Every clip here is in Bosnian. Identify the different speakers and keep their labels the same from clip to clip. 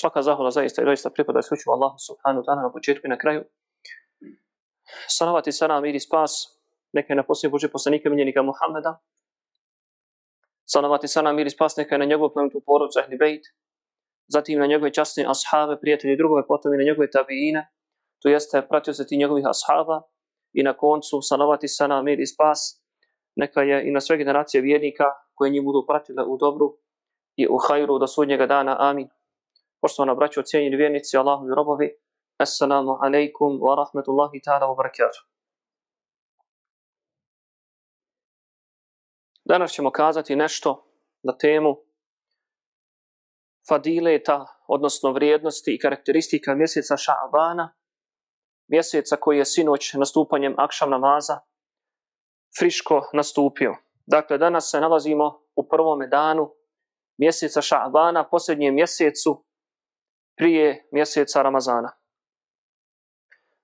Speaker 1: svaka zahvala zaista i doista pripada isključivo Allahu subhanahu wa ta'ala na početku i na kraju. Salavat i salam i spas, neka je na posljednje Bože poslanika miljenika Muhammeda. Salavati salam i spas, neka je na njegovu plemetu porodcu Ahli Bejt. Zatim na njegove časne ashave, prijatelji i drugove, potom i na njegove tabijine. To jeste, pratio se ti njegovih ashaba. I na koncu, salavati salam i spas, neka je i na sve generacije vjernika koje njih budu pratile u dobru i u hajru do sudnjega dana. Amin. Poštovana braćo, cijenjeni vjernici, Allahovi robovi, Assalamu alaikum wa rahmatullahi ta'ala wa barakatuh. Danas ćemo kazati nešto na temu fadileta, odnosno vrijednosti i karakteristika mjeseca Ša'bana, mjeseca koji je sinoć nastupanjem akšam namaza friško nastupio. Dakle, danas se nalazimo u prvome danu mjeseca Ša'bana, posljednjem mjesecu prije mjeseca Ramazana.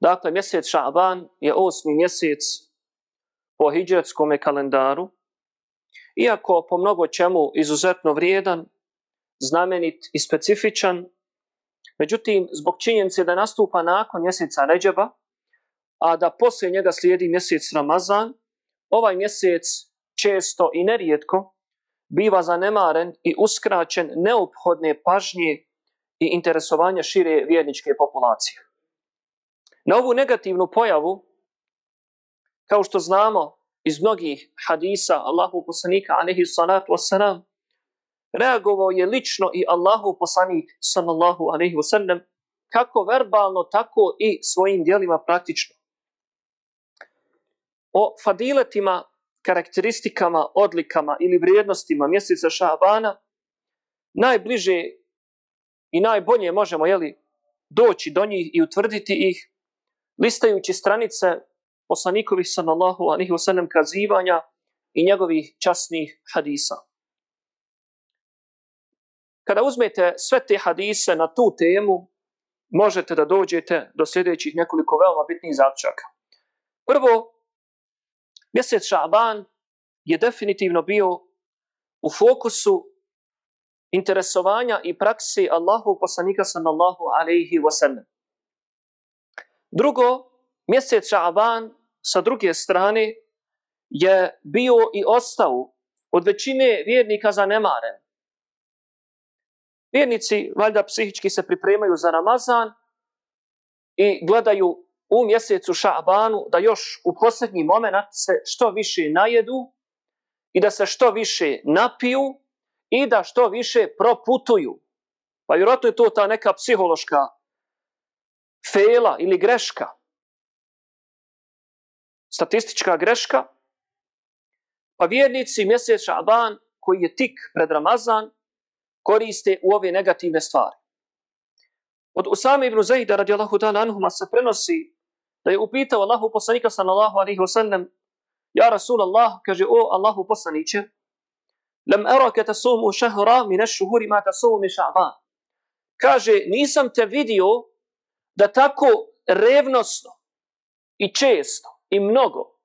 Speaker 1: Dakle, mjesec Ša'ban je osmi mjesec po hijđetskom kalendaru, iako po mnogo čemu izuzetno vrijedan, znamenit i specifičan, međutim, zbog činjenice da nastupa nakon mjeseca Ređeba, a da poslije njega slijedi mjesec Ramazan, ovaj mjesec često i nerijetko biva zanemaren i uskraćen neophodne pažnje i interesovanja šire vjerničke populacije. Na ovu negativnu pojavu, kao što znamo iz mnogih hadisa Allahu poslanika alaihi salatu wasalam, reagovao je lično i Allahu poslanik sallallahu alaihi wasallam, kako verbalno, tako i svojim dijelima praktično. O fadiletima, karakteristikama, odlikama ili vrijednostima mjeseca Šabana najbliže i najbolje možemo jeli, doći do njih i utvrditi ih listajući stranice poslanikovih sallallahu alaihi wasallam kazivanja i njegovih časnih hadisa. Kada uzmete sve te hadise na tu temu, možete da dođete do sljedećih nekoliko veoma bitnih zaključaka. Prvo, mjesec Šaban je definitivno bio u fokusu interesovanja i praksi Allahu poslanika sallallahu alaihi wasallam. Drugo, mjesec Šaban sa druge strane je bio i ostao od većine vjernika zanemaren. Vjernici valjda psihički se pripremaju za Ramazan i gledaju u mjesecu Šabanu da još u posljednji moment se što više najedu i da se što više napiju i da što više proputuju. Pa vjerojatno je to ta neka psihološka fela ili greška. Statistička greška. Pa vjernici mjesec Šaban koji je tik pred Ramazan koriste u ove negativne stvari. Od Usame ibn Zahida radijallahu ta'ala anhuma se prenosi da je upitao Allahu poslanika sallallahu alaihi wasallam Ja Rasul Allah, kaže, o Allahu poslaniće, lam araka tasumu šahra min ash-shuhuri ma tasumu min Ša'ban. Kaže, nisam te vidio da tako revnosno i često i mnogo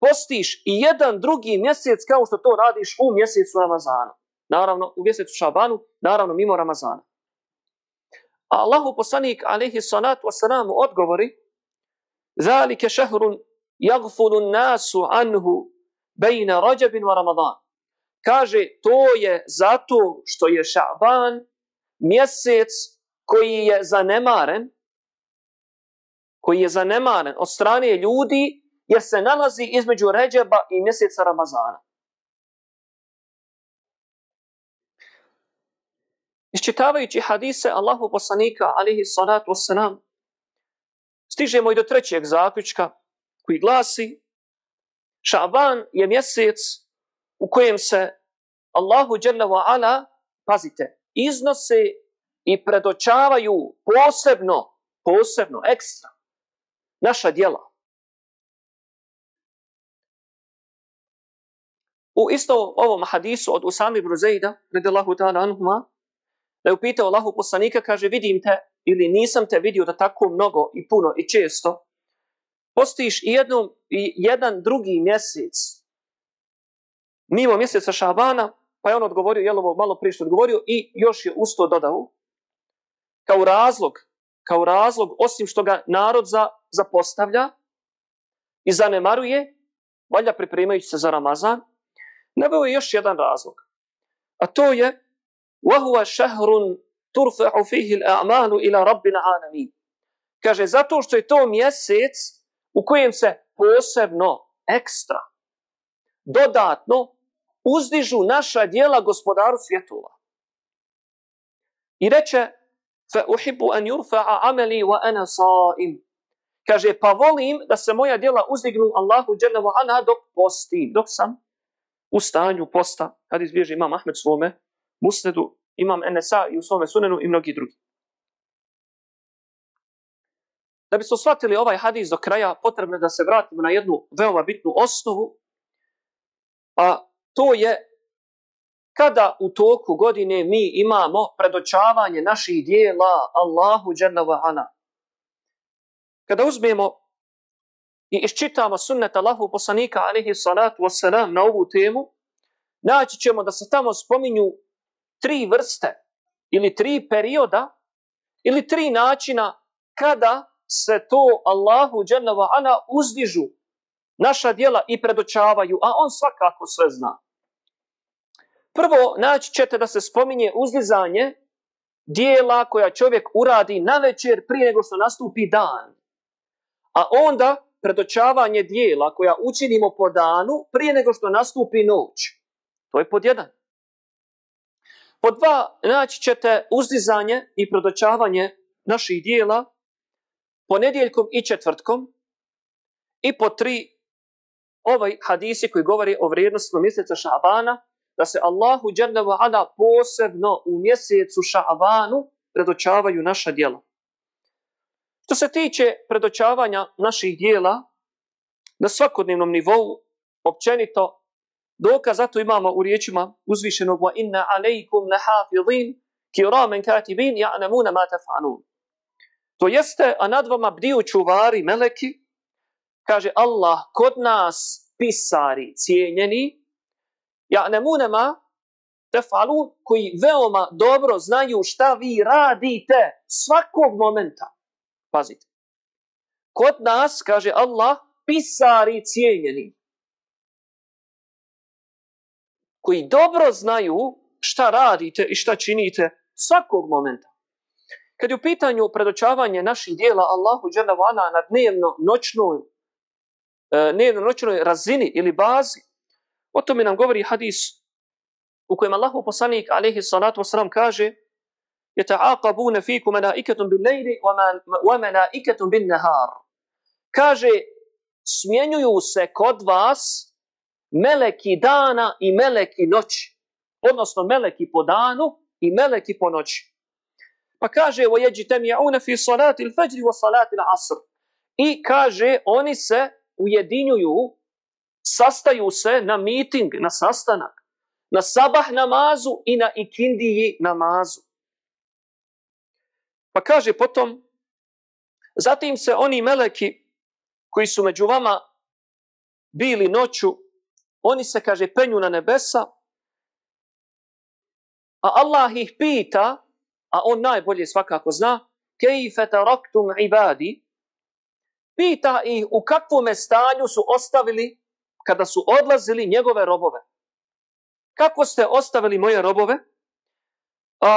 Speaker 1: postiš i jedan drugi mjesec kao što to radiš u mjesecu Ramazana. Naravno, u mjesecu Šabanu, naravno mimo Ramazana. A Allahu poslanik, alaihi salatu wasalam, odgovori, Zalike šehrun jagfulu nasu anhu bejna rađabin wa Ramadan. Kaže, to je zato što je Šaban mjesec koji je zanemaren, koji je zanemaren od strane ljudi, jer se nalazi između Ređeba i mjeseca Ramazana. Iščitavajući hadise Allahu poslanika, alihi salatu wasalam, stižemo i do trećeg zaključka koji glasi Šaban je mjesec u kojem se Allahu Jalla wa Ala, pazite, iznose i predočavaju posebno, posebno, ekstra, naša djela. U isto ovom hadisu od Usami ibn Zejda, radijallahu ta'ala anhuma, da je upitao Allahu poslanika, kaže, vidim te ili nisam te vidio da tako mnogo i puno i često postojiš i, jednom, i jedan drugi mjesec mimo mjeseca Šabana, pa je on odgovorio, jel ovo malo prije što odgovorio, i još je usto dodao, kao razlog, kao razlog, osim što ga narod za, zapostavlja i zanemaruje, valja pripremajući se za Ramazan, nabao je još jedan razlog. A to je وَهُوَ شَهْرٌ تُرْفَعُ فِيهِ الْأَعْمَالُ إِلَى رَبِّ الْعَالَمِينَ Kaže, zato što je to mjesec u kojem se posebno, ekstra, dodatno uzdižu naša dijela gospodaru svjetova. I reče, fa uhibu an yurfa'a amali wa ana sa'im. Kaže, pa volim da se moja djela uzdignu Allahu dželle ve ana dok postim, dok sam u stanju posta. Kad izbježi imam Ahmed svome, musnedu, imam Enesa i u svome sunenu i mnogi drugi. Da bismo shvatili ovaj hadis do kraja, potrebno je da se vratimo na jednu veoma bitnu osnovu, a to je kada u toku godine mi imamo predočavanje naših dijela Allahu dželle Ana. Kada uzmemo i iščitamo sunnet Allahu poslanika alihi salatu wasalam na ovu temu, naći ćemo da se tamo spominju tri vrste ili tri perioda ili tri načina kada se to Allahu dželle Ana uzdižu naša dijela i predočavaju, a on svakako sve zna. Prvo, naći ćete da se spominje uzlizanje dijela koja čovjek uradi na večer prije nego što nastupi dan. A onda predočavanje dijela koja učinimo po danu prije nego što nastupi noć. To je pod jedan. Pod dva, naći ćete uzdizanje i predočavanje naših dijela ponedjeljkom i četvrtkom. I po tri, ovaj hadisi koji govori o vrijednosti mjeseca Šabana, da se Allahu dželle ve ala posebno u mjesecu Ša'banu predočavaju naša djela. Što se tiče predočavanja naših djela na svakodnevnom nivou, općenito, dokaz zato imamo u riječima uzvišenog wa inna alejkum nahafidhin kiramen katibin ya'lamuna ma taf'alun. To jeste, a nad vama bdiju čuvari, meleki, kaže Allah, kod nas pisari cijenjeni, ja ne munema te falu koji veoma dobro znaju šta vi radite svakog momenta. Pazite. Kod nas, kaže Allah, pisari cijenjeni. Koji dobro znaju šta radite i šta činite svakog momenta. Kad je u pitanju predočavanje naših dijela Allahu dželle na dnevno noćnoj e, dnevno noćnoj razini ili bazi O tome nam govori hadis u kojem Allahu poslanik alaihi salatu wasalam kaže يتعاقبون فيكم ملائكة بالليل وملائكة بالنهار kaže smjenjuju se kod vas meleki dana i meleki noći odnosno meleki po danu i meleki po noći pa kaže وَيَجْتَمِعُونَ فِي صَلَاتِ الْفَجْرِ وَصَلَاتِ الْعَصْرِ i kaže oni se ujedinjuju sastaju se na miting, na sastanak, na sabah namazu i na ikindiji namazu. Pa kaže potom, zatim se oni meleki koji su među vama bili noću, oni se, kaže, penju na nebesa, a Allah ih pita, a on najbolje svakako zna, kejfe taraktum ibadi, pita ih u kakvom stanju su ostavili kada su odlazili njegove robove. Kako ste ostavili moje robove? A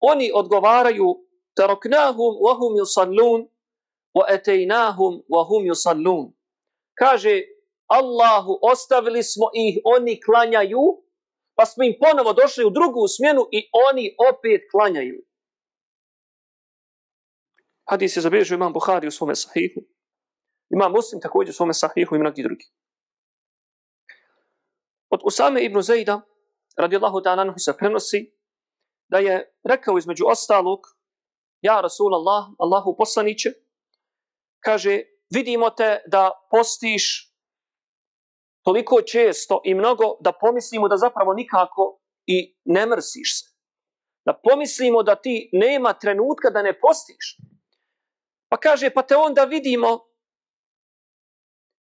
Speaker 1: oni odgovaraju taroknahum wa hum yusallun wa ataynahum wa hum yusallun. Kaže Allahu ostavili smo ih, oni klanjaju, pa smo im ponovo došli u drugu smjenu i oni opet klanjaju. Hadis je zabilježio imam Buhari u svome sahihu. Imam Muslim također u svome sahihu i mnogi drugi. Od Usame ibn Zejda, radijallahu ta'ala se prenosi, da je rekao između ostalog, ja Rasulallah, Allahu poslaniće, kaže, vidimo te da postiš toliko često i mnogo da pomislimo da zapravo nikako i ne mrsiš se. Da pomislimo da ti nema trenutka da ne postiš. Pa kaže, pa te onda vidimo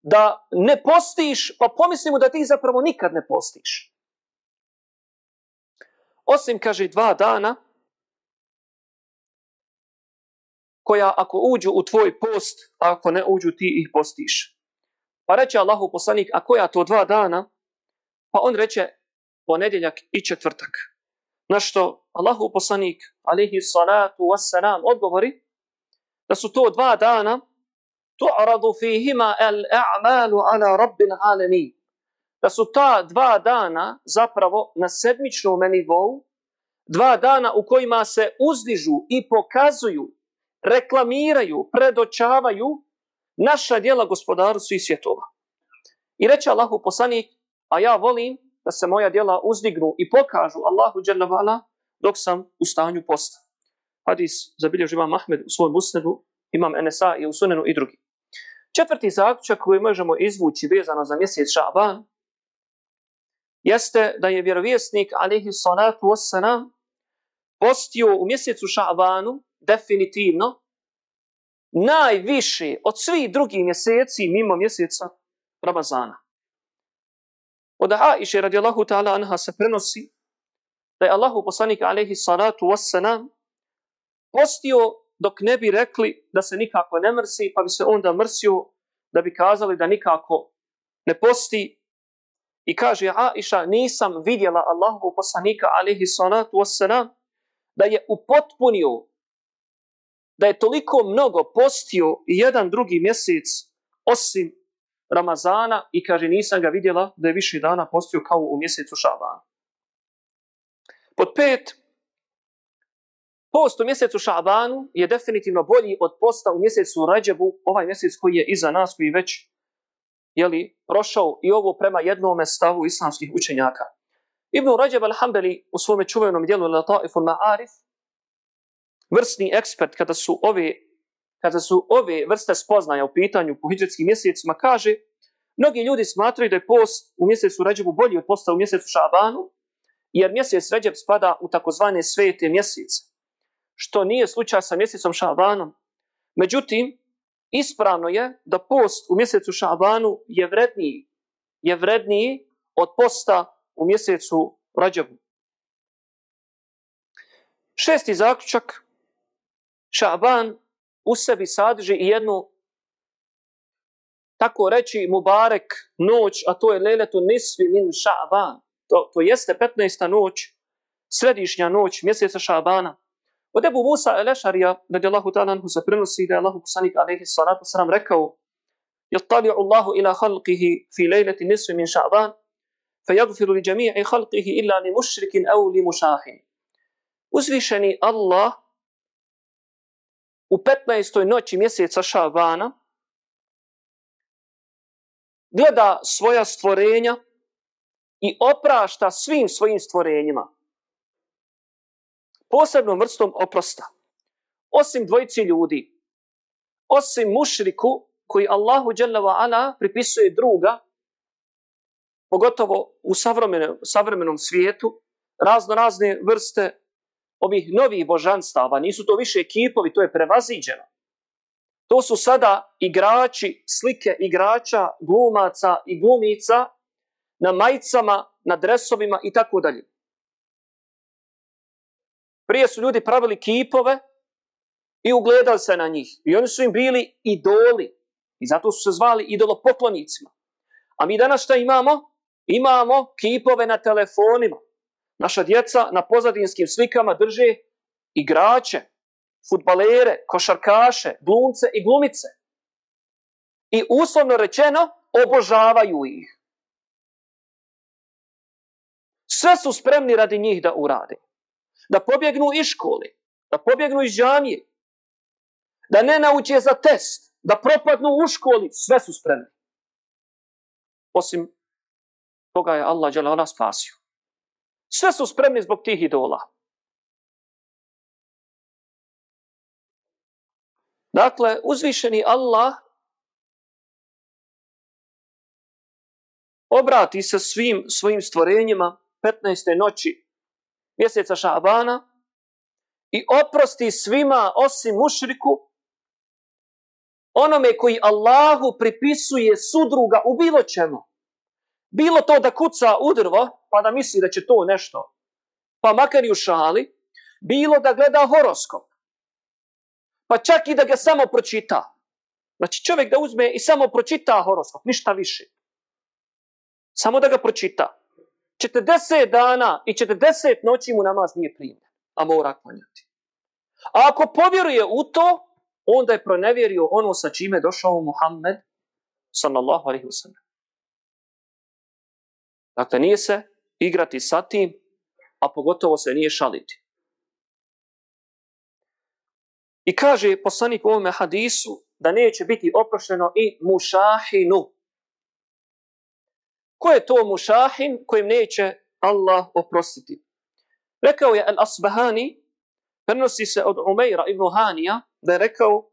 Speaker 1: da ne postiš, pa pomislimo da ti zapravo nikad ne postiš. Osim, kaže, dva dana, koja ako uđu u tvoj post, a ako ne uđu ti ih postiš. Pa reče Allahu poslanik, a koja to dva dana? Pa on reče ponedjeljak i četvrtak. Na što Allahu poslanik, alihi salatu wassalam, odgovori da su to dva dana tu'radu fihima al-a'malu ala rabbil alamin. Da su ta dva dana zapravo na sedmičnom nivou, dva dana u kojima se uzdižu i pokazuju, reklamiraju, predočavaju naša djela gospodaru svih svjetova. I reče Allahu poslanik, a ja volim da se moja djela uzdignu i pokažu Allahu dželavala dok sam u stanju posta. Hadis zabilježi imam Ahmed u svojom usnedu, imam NSA i u sunenu i drugi. Četvrti zaključak koji možemo izvući vezano za mjesec Šaban jeste da je vjerovjesnik alihi salatu wasalam postio u mjesecu Šabanu definitivno najviše od svih drugih mjeseci mimo mjeseca Ramazana. Od Aisha radijallahu ta'ala anha se prenosi da je Allahu poslanik alaihi salatu wassalam postio dok ne bi rekli da se nikako ne mrsi, pa bi se onda mrsio da bi kazali da nikako ne posti. I kaže Aisha, nisam vidjela Allahu poslanika alihi salatu wassalam da je upotpunio da je toliko mnogo postio jedan drugi mjesec osim Ramazana i kaže nisam ga vidjela da je više dana postio kao u mjesecu Šabana. Pod pet, post u mjesecu Šabanu je definitivno bolji od posta u mjesecu Rađebu, ovaj mjesec koji je iza nas, koji već jeli, prošao i ovo prema jednome stavu islamskih učenjaka. Ibn Rađeb al-Hambeli u svome čuvenom dijelu Lataifu Ma'arif, vrsni ekspert kada su ove kada su ove vrste spoznaja u pitanju po hijđarskim mjesecima, kaže, mnogi ljudi smatraju da je post u mjesecu Ređebu bolji od posta u mjesecu Šabanu, jer mjesec Ređeb spada u takozvane svete mjesece, što nije slučaj sa mjesecom Šabanom. Međutim, ispravno je da post u mjesecu Šabanu je vredniji, je vredniji od posta u mjesecu Rađabu. Šesti zaključak, Šaban u sebi sadrži i jednu tako reći Mubarek noć, a to je leletu nisvi min ša'ban. To, to jeste 15. noć, središnja noć mjeseca ša'bana. Od Ebu Musa el-Ešarija, radi Allahu ta'ala se prenosi da je Allahu kusanik alaihi salatu salam rekao يطلع الله إلى خلقه في ليلة النصف من شعبان فيغفر لجميع خلقه إلا لمشرك أو لمشاحن Uzvišeni Allah u 15. noći mjeseca Šabana gleda svoja stvorenja i oprašta svim svojim stvorenjima. Posebnom vrstom oprosta. Osim dvojici ljudi, osim mušriku koji Allahu Jalla Ala pripisuje druga, pogotovo u savremenom, savremenom svijetu, razno razne vrste ovih novih božanstava, nisu to više ekipovi, to je prevaziđeno. To su sada igrači, slike igrača, glumaca i glumica na majicama, na dresovima i tako dalje. Prije su ljudi pravili kipove i ugledali se na njih. I oni su im bili idoli. I zato su se zvali idolopoklonicima. A mi danas šta imamo? Imamo kipove na telefonima. Naša djeca na pozadinskim slikama drže igrače, futbalere, košarkaše, glumce i glumice. I uslovno rečeno, obožavaju ih. Sve su spremni radi njih da urade. Da pobjegnu iz škole, da pobjegnu iz džamije, da ne nauče za test, da propadnu u školi, sve su spremni. Osim toga je Allah dželle spasio. Sve su spremni zbog tih idola. Dakle, uzvišeni Allah obrati se svim svojim stvorenjima 15. noći mjeseca Šabana i oprosti svima osim mušriku onome koji Allahu pripisuje sudruga u bilo čemu. Bilo to da kuca u drvo, pa da misli da će to nešto, pa makar i u šali, bilo da gleda horoskop, Pa čak i da ga samo pročita. Znači čovjek da uzme i samo pročita horoskop, ništa više. Samo da ga pročita. 40 dana i 40 noći mu namaz nije primljen, a mora klanjati. A ako povjeruje u to, onda je pronevjerio ono sa čime došao Muhammed, sallallahu alaihi wa sallam. Dakle, nije se igrati sa tim, a pogotovo se nije šaliti. I kaže poslanik u ovome hadisu da neće biti oprošteno i mušahinu. Ko je to mušahin kojim neće Allah oprostiti? Rekao je Al-Asbahani, prenosi se od Umeira ibn Hanija, da je rekao,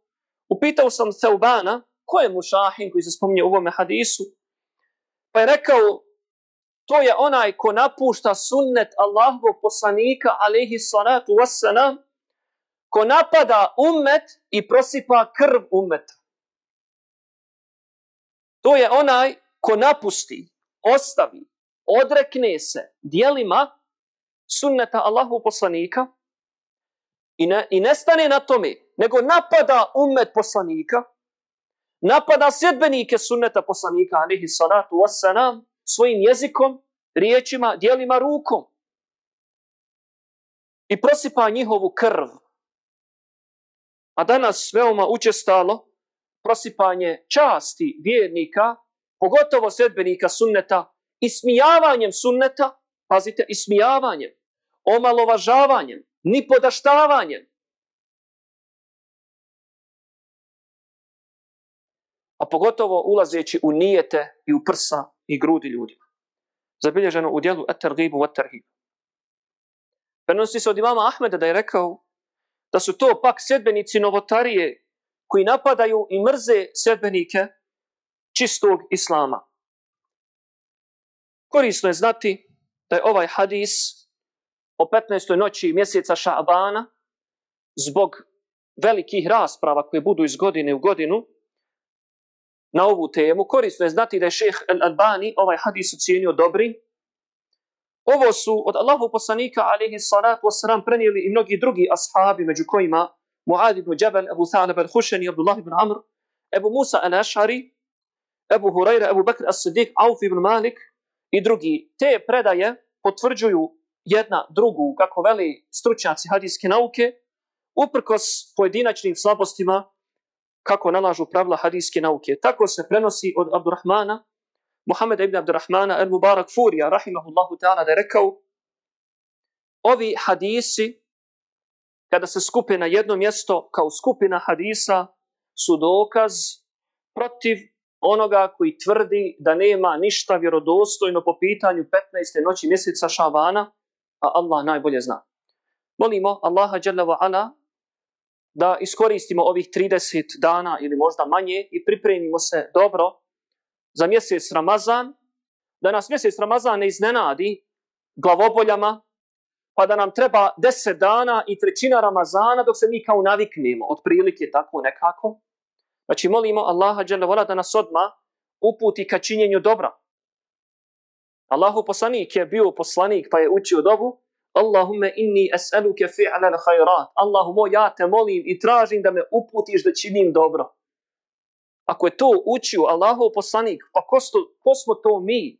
Speaker 1: upitao sam Theubana, ko je mušahin koji se spominje u ovome hadisu? Pa je rekao, to je onaj ko napušta sunnet Allahovog poslanika, alaihi salatu wassalam, ko napada ummet i prosipa krv ummeta. To je onaj ko napusti, ostavi, odrekne se dijelima sunneta Allahu poslanika i ne, i nestane na tome, nego napada ummet poslanika, napada sjedbenike sunneta poslanika, alihi salatu wassalam, svojim jezikom, riječima, dijelima, rukom. I prosipa njihovu krv. A danas veoma učestalo prosipanje časti vjernika, pogotovo sedbenika sunneta, ismijavanjem sunneta, pazite, ismijavanjem, omalovažavanjem, nipodaštavanjem. A pogotovo ulazeći u nijete i u prsa i grudi ljudima. Zabilježeno u dijelu Etergibu Etergibu. Prenosi se od imama Ahmeda da je rekao da su to pak sedbenici novotarije koji napadaju i mrze sedbenike čistog islama. Korisno je znati da je ovaj hadis o 15. noći mjeseca Ša'bana zbog velikih rasprava koje budu iz godine u godinu na ovu temu. Korisno je znati da je šeh Al-Albani ovaj hadis ocijenio dobri. Ovo su od Allahu poslanika alaihi salatu wasalam prenijeli i mnogi drugi ashabi među kojima Muad ibn Jabal, Abu Thalib al-Hushani, Abdullah ibn Amr, Abu Musa al-Ash'ari, Abu Hurajra, Abu Bakr as-Siddiq, Auf ibn Malik i drugi. Te predaje potvrđuju jedna drugu, kako veli stručnjaci hadijske nauke, uprkos pojedinačnim slabostima kako nalažu pravila hadijske nauke. Tako se prenosi od Abdurrahmana, Muhammed ibn Abdurrahmana el Mubarak Furija, rahimahullahu ta'ala, da je rekao, ovi hadisi, kada se skupe na jedno mjesto kao skupina hadisa, su dokaz protiv onoga koji tvrdi da nema ništa vjerodostojno po pitanju 15. noći mjeseca Šavana, a Allah najbolje zna. Molimo Allaha Đalla wa Ala da iskoristimo ovih 30 dana ili možda manje i pripremimo se dobro za mjesec Ramazan, da nas mjesec Ramazan ne iznenadi glavoboljama, pa da nam treba 10 dana i trećina Ramazana dok se mi kao naviknemo, otprilike tako nekako. Znači molimo Allaha dželevala da nas odma uputi ka činjenju dobra. Allahu poslanik je bio poslanik pa je učio dobu, Allahumme inni es'aluke fi'ala Allahu Allahumo, ja te molim i tražim da me uputiš da činim dobro. Ako je to učio Allahov poslanik, pa ko, sto, ko smo to mi?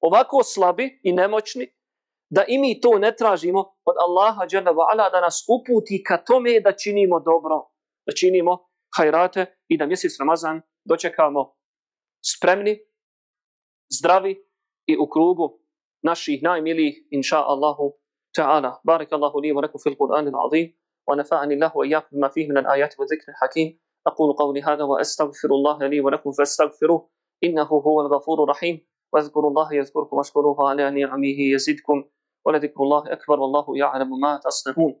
Speaker 1: Ovako slabi i nemoćni, da i mi to ne tražimo od Allaha dželle da nas uputi ka tome da činimo dobro, da činimo hajrate i da mjesec Ramazan dočekamo spremni, zdravi i u krugu naših najmilijih, inša Allahu, تعالى بارك الله لي ولكم في القرآن العظيم ونفعني الله وإياكم بما فيه من الآيات والذكر الحكيم أقول قولي هذا وأستغفر الله لي ولكم فاستغفروه إنه هو الغفور الرحيم واذكروا الله يذكركم واشكروه على نعمه يزدكم ولذكر الله أكبر والله يعلم ما تصنعون